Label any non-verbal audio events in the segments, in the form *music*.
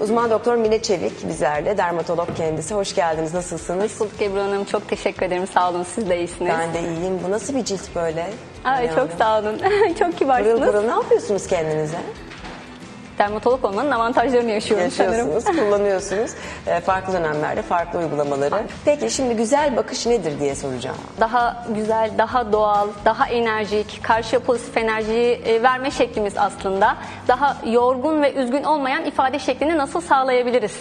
Uzman doktor Mine Çevik bizlerle, dermatolog kendisi. Hoş geldiniz, nasılsınız? Bulduk Ebru Hanım. Çok teşekkür ederim. Sağ olun. Siz de iyisiniz. Ben de iyiyim. Bu nasıl bir cilt böyle? Ay, Yani çok sağ olun. *laughs* çok Pırıl kibarsınız. pırıl ne yapıyorsunuz kendinize? Dermatolog olmanın avantajlarını yaşıyorum sanırım. Yaşıyorsunuz, kullanıyorsunuz. Ee, farklı dönemlerde farklı uygulamaları. Peki şimdi güzel bakış nedir diye soracağım. Daha güzel, daha doğal, daha enerjik, karşıya pozitif enerjiyi e, verme şeklimiz aslında. Daha yorgun ve üzgün olmayan ifade şeklini nasıl sağlayabiliriz?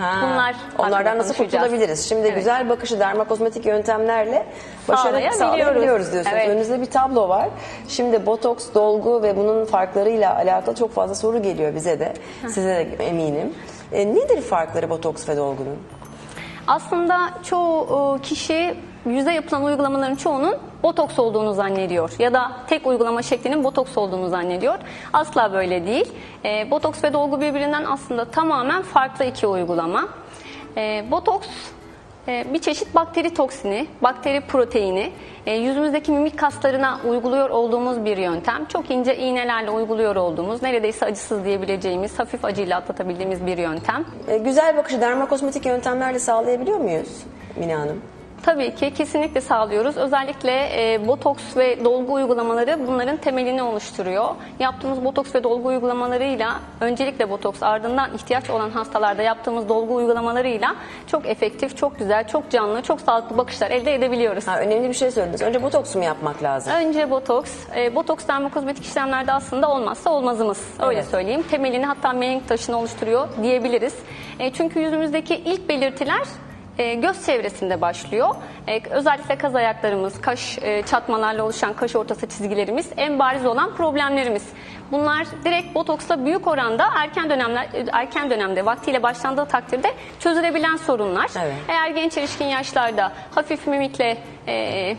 Ha, Bunlar onlardan nasıl kurtulabiliriz? Şimdi Evet. güzel bakışı dermakozmetik yöntemlerle başarı sağlayabiliyoruz diyorsunuz. Evet. Önünüzde bir tablo var. Şimdi botoks, dolgu ve bunun farklarıyla alakalı çok fazla soru geliyor bize de. Size de eminim. E, nedir farkları botoks ve dolgunun? Aslında çoğu e, kişi yüze yapılan uygulamaların çoğunun botoks olduğunu zannediyor ya da tek uygulama şeklinin botoks olduğunu zannediyor. Asla böyle değil. E, botoks ve dolgu birbirinden aslında tamamen farklı iki uygulama. E, botoks bir çeşit bakteri toksini, bakteri proteini e, yüzümüzdeki mimik kaslarına uyguluyor olduğumuz bir yöntem. Çok ince iğnelerle uyguluyor olduğumuz, neredeyse acısız diyebileceğimiz, hafif acıyla atlatabildiğimiz bir yöntem. E, güzel bakışı dermakozmetik yöntemlerle sağlayabiliyor muyuz Mine Hanım? Tabii ki kesinlikle sağlıyoruz. Özellikle e, botoks ve dolgu uygulamaları bunların temelini oluşturuyor. Yaptığımız botoks ve dolgu uygulamalarıyla öncelikle botoks ardından ihtiyaç olan hastalarda yaptığımız dolgu uygulamalarıyla çok efektif, çok güzel, çok canlı, çok sağlıklı bakışlar elde edebiliyoruz. Ha, önemli bir şey söylediniz. Önce botoksu mu yapmak lazım? Önce botoks, e, botoks dermokozmetik işlemlerde aslında olmazsa olmazımız. Öyle Evet. söyleyeyim. Temelini hatta mihenk taşını oluşturuyor diyebiliriz. E, çünkü yüzümüzdeki ilk belirtiler e, göz çevresinde başlıyor. E, özellikle kaz ayaklarımız, kaş e, çatmalarla oluşan kaş ortası çizgilerimiz en bariz olan problemlerimiz. Bunlar direkt botoksla büyük oranda erken dönemler erken dönemde vaktiyle başlandığı takdirde çözülebilen sorunlar. Evet. Eğer genç erişkin yaşlarda hafif mimikle e,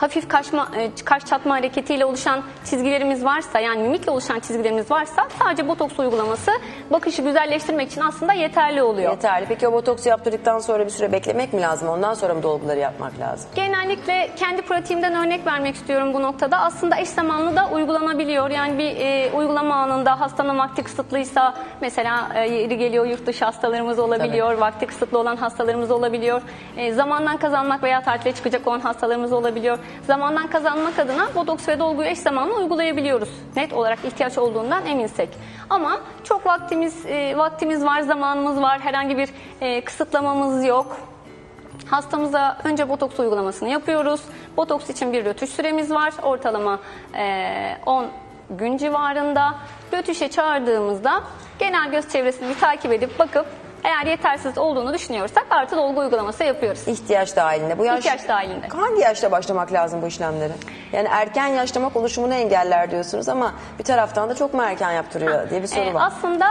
hafif kaşma, e, kaş çatma hareketiyle oluşan çizgilerimiz varsa yani mimikle oluşan çizgilerimiz varsa sadece botoks uygulaması bakışı güzelleştirmek için aslında yeterli oluyor. Yeterli. Peki o botoksu yaptırdıktan sonra bir süre beklemek mi lazım? Ondan sonra mı dolguları yapmak lazım? Genellikle kendi pratiğimden örnek vermek istiyorum bu noktada. Aslında eş zamanlı da uygulanabiliyor. Yani bir e, uygulama anında hastanın vakti kısıtlıysa mesela e, yeri geliyor yurt dışı hastalarımız olabiliyor. Vakti kısıtlı olan hastalarımız olabiliyor. E, zamandan kazanmak veya tatile çıkacak olan hastalarımız olabiliyor. Zamandan kazanmak adına botoks ve dolguyu eş zamanlı uygulayabiliyoruz. Net olarak ihtiyaç olduğundan eminsek. Ama çok vaktimiz e, vaktimiz var, zamanımız var. Herhangi bir e, kısıtlamamız yok. Hastamıza önce botoks uygulamasını yapıyoruz. Botoks için bir rötuş süremiz var. Ortalama eee, 10 gün civarında. Rötuşe çağırdığımızda genel göz çevresini bir takip edip bakıp eğer yetersiz olduğunu düşünüyorsak artı dolgu uygulaması yapıyoruz. İhtiyaç dahilinde. Bu yaş... İhtiyaç dahilinde. Hangi yaşta başlamak lazım bu işlemlere? Yani erken yaşlamak oluşumunu engeller diyorsunuz ama bir taraftan da çok mu erken yaptırıyor diye bir soru Ee, var. aslında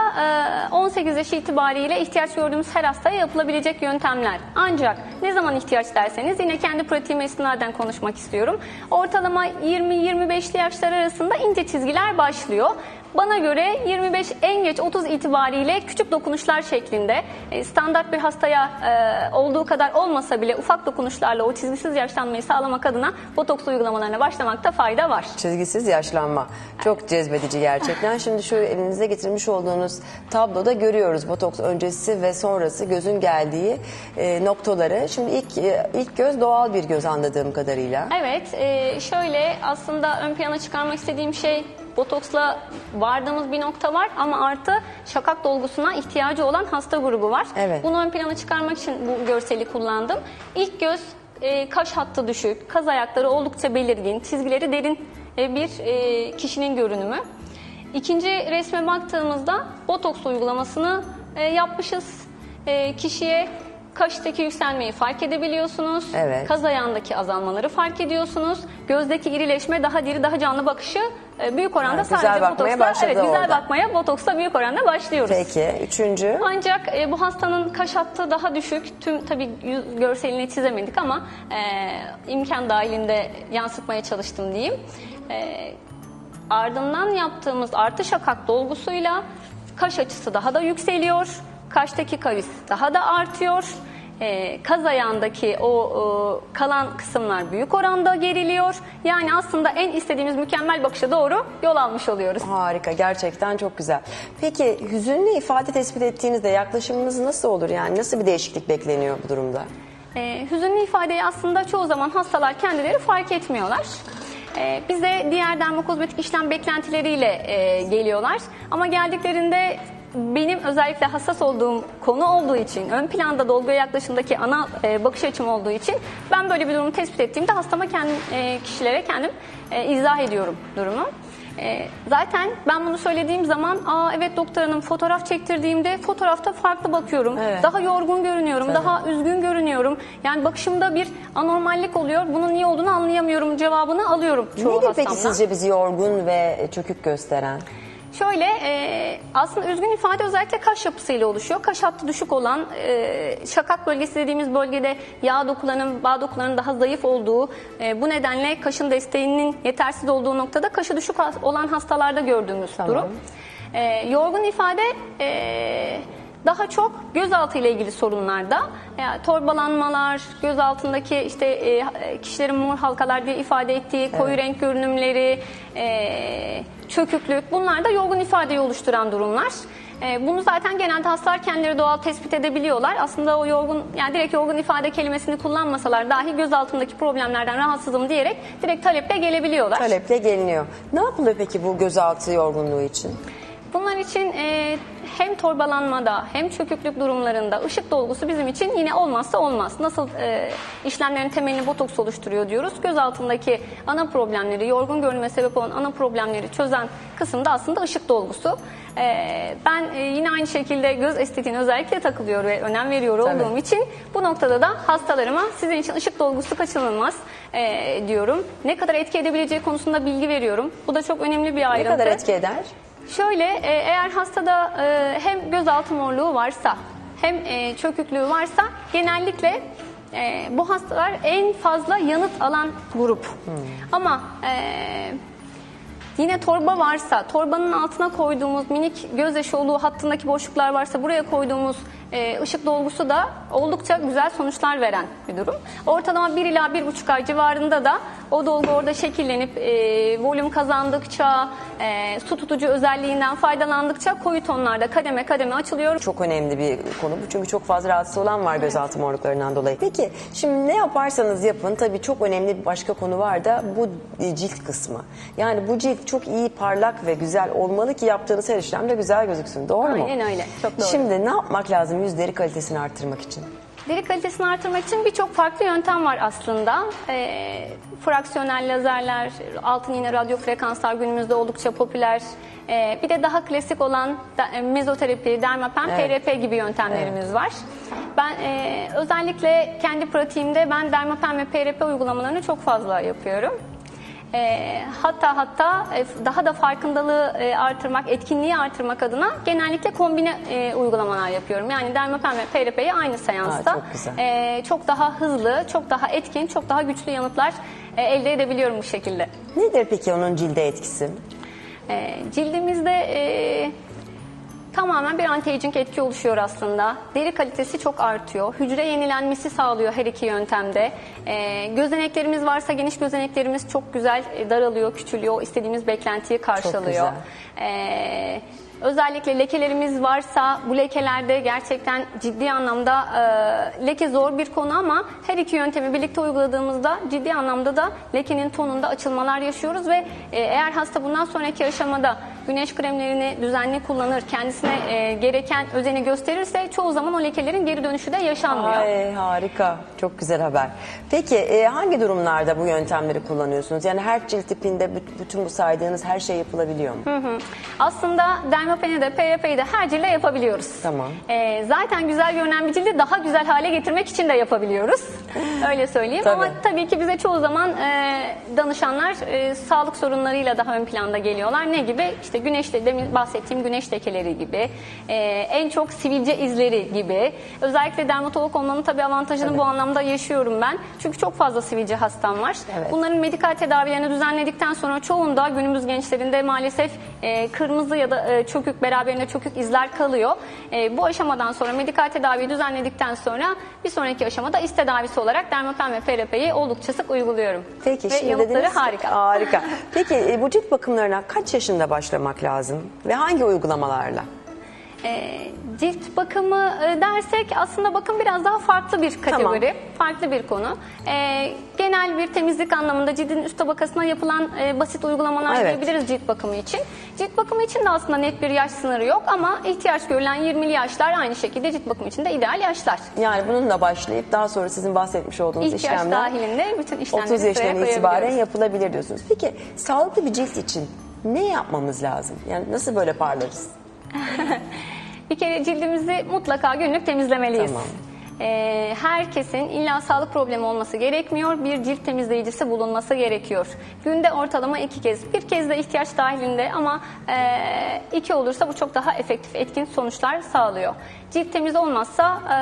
e, 18 yaş itibariyle ihtiyaç gördüğümüz her hastaya yapılabilecek yöntemler. Ancak ne zaman ihtiyaç derseniz yine kendi pratiğime istinaden konuşmak istiyorum. Ortalama 20-25'li yaşlar arasında ince çizgiler başlıyor. Bana göre 25 en geç 30 itibariyle küçük dokunuşlar şeklinde e, standart bir hastaya e, olduğu kadar olmasa bile ufak dokunuşlarla o çizgisiz yaşlanmayı sağlamak adına botoks uygulamalarına başlamakta fayda var. Çizgisiz yaşlanma. Çok cezbedici gerçekten. *laughs* Şimdi şu elinize getirmiş olduğunuz tabloda görüyoruz botoks öncesi ve sonrası gözün geldiği e, noktaları. Şimdi ilk ilk göz doğal bir göz anladığım kadarıyla. Evet, şöyle aslında ön plana çıkarmak istediğim şey botoksla vardığımız bir nokta var ama artı şakak dolgusuna ihtiyacı olan hasta grubu var. Evet. Bunu ön plana çıkarmak için bu görseli kullandım. İlk göz e, kaş hattı düşük, kaz ayakları oldukça belirgin, çizgileri derin e, bir e, kişinin görünümü. İkinci resme baktığımızda botoks uygulamasını e, yapmışız. E, kişiye kaştaki yükselmeyi fark edebiliyorsunuz. Evet. Kaz ayağındaki azalmaları fark ediyorsunuz. Gözdeki irileşme, daha diri, daha canlı bakışı e, büyük oranda güzel sadece bakmaya botoksla, başladı evet, güzel orada. bakmaya botoksla büyük oranda başlıyoruz. Peki. Üçüncü. Ancak e, bu hastanın kaş hattı daha düşük. Tüm tabii yüz görselini çizemedik ama e, imkan dahilinde yansıtmaya çalıştım diyeyim. E, ardından yaptığımız artı şakak dolgusuyla kaş açısı daha da yükseliyor. Kaştaki kavis daha da artıyor. e, kaz ayağındaki o e, kalan kısımlar büyük oranda geriliyor. Yani aslında en istediğimiz mükemmel bakışa doğru yol almış oluyoruz. Harika gerçekten çok güzel. Peki hüzünlü ifade tespit ettiğinizde yaklaşımınız nasıl olur? Yani nasıl bir değişiklik bekleniyor bu durumda? E, hüzünlü ifadeyi aslında çoğu zaman hastalar kendileri fark etmiyorlar. E, bize diğer dermokozmetik işlem beklentileriyle e, geliyorlar. Ama geldiklerinde benim özellikle hassas olduğum konu olduğu için, ön planda dolguya yaklaşımdaki ana e, bakış açım olduğu için ben böyle bir durumu tespit ettiğimde hastama kendim, e, kişilere kendim e, izah ediyorum durumu. E, zaten ben bunu söylediğim zaman aa evet doktor hanım fotoğraf çektirdiğimde fotoğrafta farklı bakıyorum. Evet. Daha yorgun görünüyorum, Tabii. daha üzgün görünüyorum. Yani bakışımda bir anormallik oluyor. Bunun niye olduğunu anlayamıyorum cevabını alıyorum çoğu Nedir peki hastamdan. sizce bizi yorgun ve çökük gösteren? Şöyle e, aslında üzgün ifade özellikle kaş yapısıyla oluşuyor. Kaş hattı düşük olan e, şakak bölgesi dediğimiz bölgede yağ dokularının, bağ dokularının daha zayıf olduğu e, bu nedenle kaşın desteğinin yetersiz olduğu noktada kaşı düşük olan hastalarda gördüğümüz Tamam. durum. E, yorgun ifade e, daha çok gözaltı ile ilgili sorunlarda yani torbalanmalar, göz altındaki işte e, kişilerin mor halkalar diye ifade ettiği koyu renk görünümleri, e, çöküklük bunlar da yorgun ifadeyi oluşturan durumlar. E, bunu zaten genelde hastalar kendileri doğal tespit edebiliyorlar. Aslında o yorgun yani direkt yorgun ifade kelimesini kullanmasalar dahi göz altındaki problemlerden rahatsızım diyerek direkt taleple gelebiliyorlar. Taleple geliniyor. Ne yapılıyor peki bu gözaltı yorgunluğu için? Bunlar için e, hem torbalanmada hem çöküklük durumlarında ışık dolgusu bizim için yine olmazsa olmaz. Nasıl e, işlemlerin temelini botoks oluşturuyor diyoruz. Göz altındaki ana problemleri, yorgun görünme sebep olan ana problemleri çözen kısımda aslında ışık dolgusu. E, ben e, yine aynı şekilde göz estetiğine özellikle takılıyor ve önem veriyor Tabii. olduğum için bu noktada da hastalarıma sizin için ışık dolgusu kaçınılmaz e, diyorum. Ne kadar etki edebileceği konusunda bilgi veriyorum. Bu da çok önemli bir Ne ayrıntı. kadar etki eder? Şöyle e, eğer hastada e, hem gözaltı morluğu varsa hem e, çöküklüğü varsa genellikle e, bu hastalar en fazla yanıt alan grup. Ama e, yine torba varsa, torbanın altına koyduğumuz minik gözyaşı olduğu hattındaki boşluklar varsa buraya koyduğumuz e, ışık dolgusu da oldukça güzel sonuçlar veren bir durum. Ortalama 1 ila 1,5 ay civarında da o dolgu orada şekillenip e, volüm kazandıkça, e, su tutucu özelliğinden faydalandıkça koyu tonlarda kademe kademe açılıyor. Çok önemli bir konu bu çünkü çok fazla rahatsız olan var gözaltı morluklarından dolayı. Peki şimdi ne yaparsanız yapın tabii çok önemli bir başka konu var da bu e, cilt kısmı. Yani bu cilt çok iyi parlak ve güzel olmalı ki yaptığınız her işlemde güzel gözüksün doğru mu? Aynen öyle, çok doğru. Şimdi ne yapmak lazım yüz deri kalitesini arttırmak için? Deri kalitesini artırmak için birçok farklı yöntem var aslında. E, fraksiyonel lazerler, altın iğne radyo frekanslar günümüzde oldukça popüler. E, bir de daha klasik olan da, e, mezoterapi, dermapen, Evet. PRP gibi yöntemlerimiz var. Ben e, özellikle kendi pratiğimde ben dermapen ve PRP uygulamalarını çok fazla yapıyorum. E, hatta hatta e, daha da farkındalığı e, artırmak, etkinliği artırmak adına genellikle kombine e, uygulamalar yapıyorum. Yani dermapen ve PRP'yi aynı seansta Aa, çok güzel. e, çok daha hızlı, çok daha etkin, çok daha güçlü yanıtlar e, elde edebiliyorum bu şekilde. Nedir peki onun cilde etkisi? E, cildimizde e, tamamen bir anti-aging etki oluşuyor aslında. Deri kalitesi çok artıyor. Hücre yenilenmesi sağlıyor her iki yöntemde. E, gözeneklerimiz varsa geniş gözeneklerimiz çok güzel e, daralıyor, küçülüyor. İstediğimiz beklentiyi karşılıyor. E, özellikle lekelerimiz varsa bu lekelerde gerçekten ciddi anlamda e, leke zor bir konu ama her iki yöntemi birlikte uyguladığımızda ciddi anlamda da lekenin tonunda açılmalar yaşıyoruz ve e, eğer hasta bundan sonraki aşamada güneş kremlerini düzenli kullanır, kendisine e, gereken özeni gösterirse çoğu zaman o lekelerin geri dönüşü de yaşanmıyor. Ay harika. Çok güzel haber. Peki e, hangi durumlarda bu yöntemleri kullanıyorsunuz? Yani her cilt tipinde büt- bütün bu saydığınız her şey yapılabiliyor mu? Hı hı. Aslında dermapeni de PRP'yi de her cilde yapabiliyoruz. Tamam. Ee, zaten güzel görünen bir cildi daha güzel hale getirmek için de yapabiliyoruz. *laughs* Öyle söyleyeyim. Tabii. Ama tabii ki bize çoğu zaman e, danışanlar e, sağlık sorunlarıyla daha ön planda geliyorlar. Ne gibi? İşte güneşle demin bahsettiğim güneş lekeleri gibi, e, en çok sivilce izleri gibi. Özellikle dermatolog olmanın tabii avantajını bu anlamda yaşıyorum ben. Çünkü çok fazla sivilce hastam var. Evet. Bunların medikal tedavilerini düzenledikten sonra çoğunda günümüz gençlerinde maalesef e, kırmızı ya da e, çökük beraberinde çökük izler kalıyor. E, bu aşamadan sonra medikal tedaviyi düzenledikten sonra bir sonraki aşamada is tedavisi olarak dermapen ve PRP'yi oldukça sık uyguluyorum. Peki ve şimdi yanıtları dediniz ki- harika. Harika. Peki e, bu cilt bakımlarına kaç yaşında başlamak lazım ve hangi uygulamalarla? E, cilt bakımı e, dersek aslında bakım biraz daha farklı bir kategori, farklı bir konu. E, genel bir temizlik anlamında cildin üst tabakasına yapılan e, basit uygulamalar Evet. diyebiliriz cilt bakımı için. Cilt bakımı için de aslında net bir yaş sınırı yok ama ihtiyaç görülen 20'li yaşlar aynı şekilde cilt bakımı için de ideal yaşlar. Yani bununla başlayıp daha sonra sizin bahsetmiş olduğunuz İhtiyaç işlemler dahilinde bütün işlemleri 30 sıraya yaşından itibaren yapılabilir diyorsunuz. Peki sağlıklı bir cilt için ne yapmamız lazım? Yani nasıl böyle parlarız? *laughs* Bir kere cildimizi mutlaka günlük temizlemeliyiz. Tamam. Ee, herkesin illa sağlık problemi olması gerekmiyor. Bir cilt temizleyicisi bulunması gerekiyor. Günde ortalama iki kez. Bir kez de ihtiyaç dahilinde ama e, iki olursa bu çok daha efektif, etkin sonuçlar sağlıyor. Cilt temiz olmazsa e,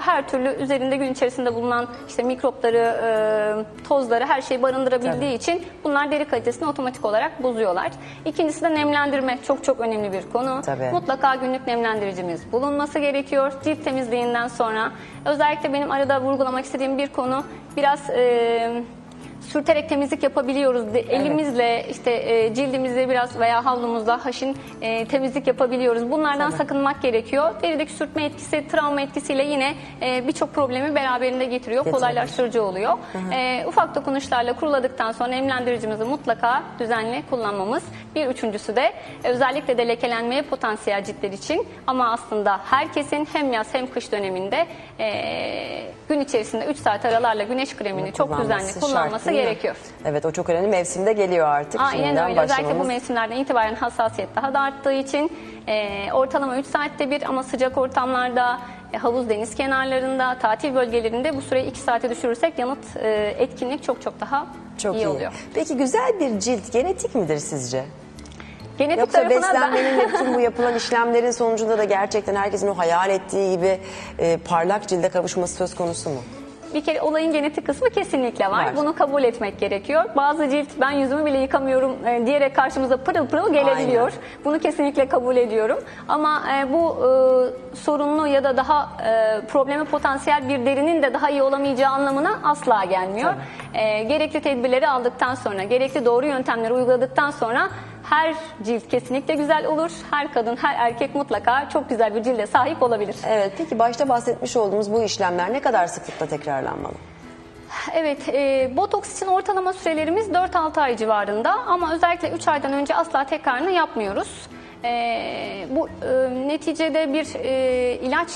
her türlü üzerinde gün içerisinde bulunan işte mikropları, e, tozları her şeyi barındırabildiği için bunlar deri kalitesini otomatik olarak bozuyorlar. İkincisi de nemlendirme çok çok önemli bir konu. Tabii. Mutlaka günlük nemlendiricimiz bulunması gerekiyor. Cilt temizliğinden sonra özellikle benim arada vurgulamak istediğim bir konu biraz e, sürterek temizlik yapabiliyoruz. De- Elimizle işte e, cildimizle biraz veya havlumuzla haşin e, temizlik yapabiliyoruz. Bunlardan sakınmak gerekiyor. Derideki sürtme etkisi, travma etkisiyle yine e, birçok problemi beraberinde getiriyor. Getirebilir. Kolaylaştırıcı oluyor. E, ufak dokunuşlarla kuruladıktan sonra nemlendiricimizi mutlaka düzenli kullanmamız. Bir üçüncüsü de e, özellikle de lekelenmeye potansiyel ciltler için ama aslında herkesin hem yaz hem kış döneminde e, gün içerisinde 3 saat aralarla güneş kremini çok düzenli kullanması şart gerekiyor. Evet o çok önemli. Mevsimde geliyor artık. Aynen Şimdiden öyle. Özellikle bu başlamamız- mevsimlerden itibaren hassasiyet daha da arttığı için e, ortalama 3 saatte bir ama sıcak ortamlarda, e, havuz deniz kenarlarında, tatil bölgelerinde bu süreyi 2 saate düşürürsek yanıt e, etkinlik çok çok daha Çok iyi, iyi. oluyor. Peki güzel bir cilt genetik midir sizce? Genetik Yoksa tarafına beslenmenin ve bütün bu yapılan işlemlerin sonucunda da gerçekten herkesin o hayal ettiği gibi e, parlak cilde kavuşması söz konusu mu? Bir kere olayın genetik kısmı kesinlikle var. Var. Bunu kabul etmek gerekiyor. Bazı cilt ben yüzümü bile yıkamıyorum e, diyerek karşımıza pırıl pırıl gelebiliyor. Aynen. Bunu kesinlikle kabul ediyorum. Ama e, bu e, sorunlu ya da daha e, probleme potansiyel bir derinin de daha iyi olamayacağı anlamına asla gelmiyor. E, gerekli tedbirleri aldıktan sonra, gerekli doğru yöntemleri uyguladıktan sonra her cilt kesinlikle güzel olur. Her kadın, her erkek mutlaka çok güzel bir cilde sahip olabilir. Evet peki başta bahsetmiş olduğumuz bu işlemler ne kadar sıklıkla tekrarlanmalı? Evet, e, botoks için ortalama sürelerimiz 4-6 ay civarında ama özellikle 3 aydan önce asla tekrarını yapmıyoruz. E, bu e, neticede bir e, ilaç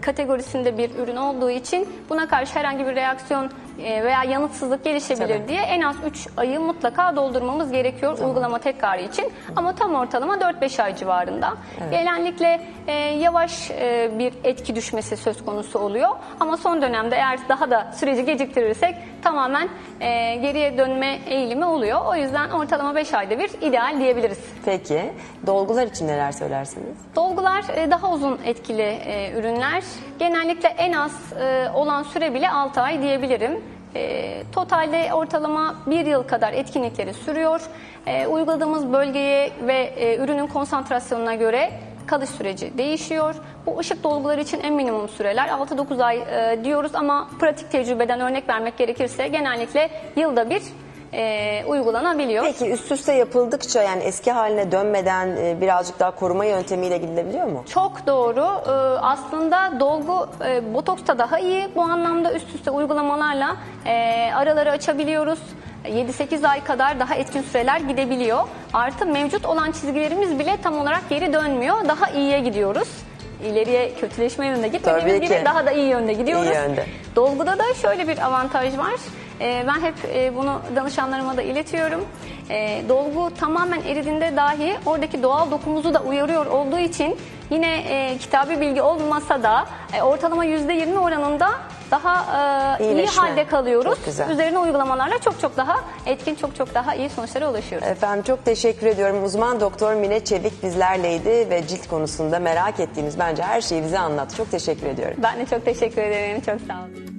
kategorisinde bir ürün olduğu için buna karşı herhangi bir reaksiyon veya yanıtsızlık gelişebilir Tabii. diye en az 3 ayı mutlaka doldurmamız gerekiyor uygulama tekrarı için. Ama tam ortalama 4-5 ay civarında. Genellikle e, yavaş e, bir etki düşmesi söz konusu oluyor. Ama son dönemde eğer daha da süreci geciktirirsek tamamen e, geriye dönme eğilimi oluyor. O yüzden ortalama 5 ayda bir ideal diyebiliriz. Peki dolgular için neler söylersiniz? Dolgular e, daha uzun etkili e, ürünler. Genellikle en az e, olan süre bile 6 ay diyebilirim. E, totalde ortalama 1 yıl kadar etkinlikleri sürüyor. E, uyguladığımız bölgeye ve e, ürünün konsantrasyonuna göre kalış süreci değişiyor. Bu ışık dolguları için en minimum süreler 6-9 ay e, diyoruz ama pratik tecrübeden örnek vermek gerekirse genellikle yılda bir e, uygulanabiliyor. Peki üst üste yapıldıkça yani eski haline dönmeden e, birazcık daha koruma yöntemiyle gidilebiliyor mu? Çok doğru. Ee, aslında dolgu e, botoksta daha iyi. Bu anlamda üst üste uygulamalarla e, araları açabiliyoruz. 7-8 ay kadar daha etkin süreler gidebiliyor. Artı mevcut olan çizgilerimiz bile tam olarak geri dönmüyor. Daha iyiye gidiyoruz. İleriye kötüleşme yönünde gitmediğimiz gibi daha da iyi yönde gidiyoruz. İyi yönde. Dolguda da şöyle bir avantaj var. Ee, ben hep e, bunu danışanlarıma da iletiyorum. Ee, dolgu tamamen eridiğinde dahi oradaki doğal dokumuzu da uyarıyor olduğu için yine e, kitabi bilgi olmasa da e, ortalama %20 oranında daha e, iyi İyileşme. halde kalıyoruz. Çok güzel. Üzerine uygulamalarla çok çok daha etkin, çok çok daha iyi sonuçlara ulaşıyoruz. Efendim çok teşekkür ediyorum. Uzman doktor Mine Çevik bizlerleydi ve cilt konusunda merak ettiğimiz bence her şeyi bize anlattı. Çok teşekkür ediyorum. Ben de çok teşekkür ederim. Çok sağ olun.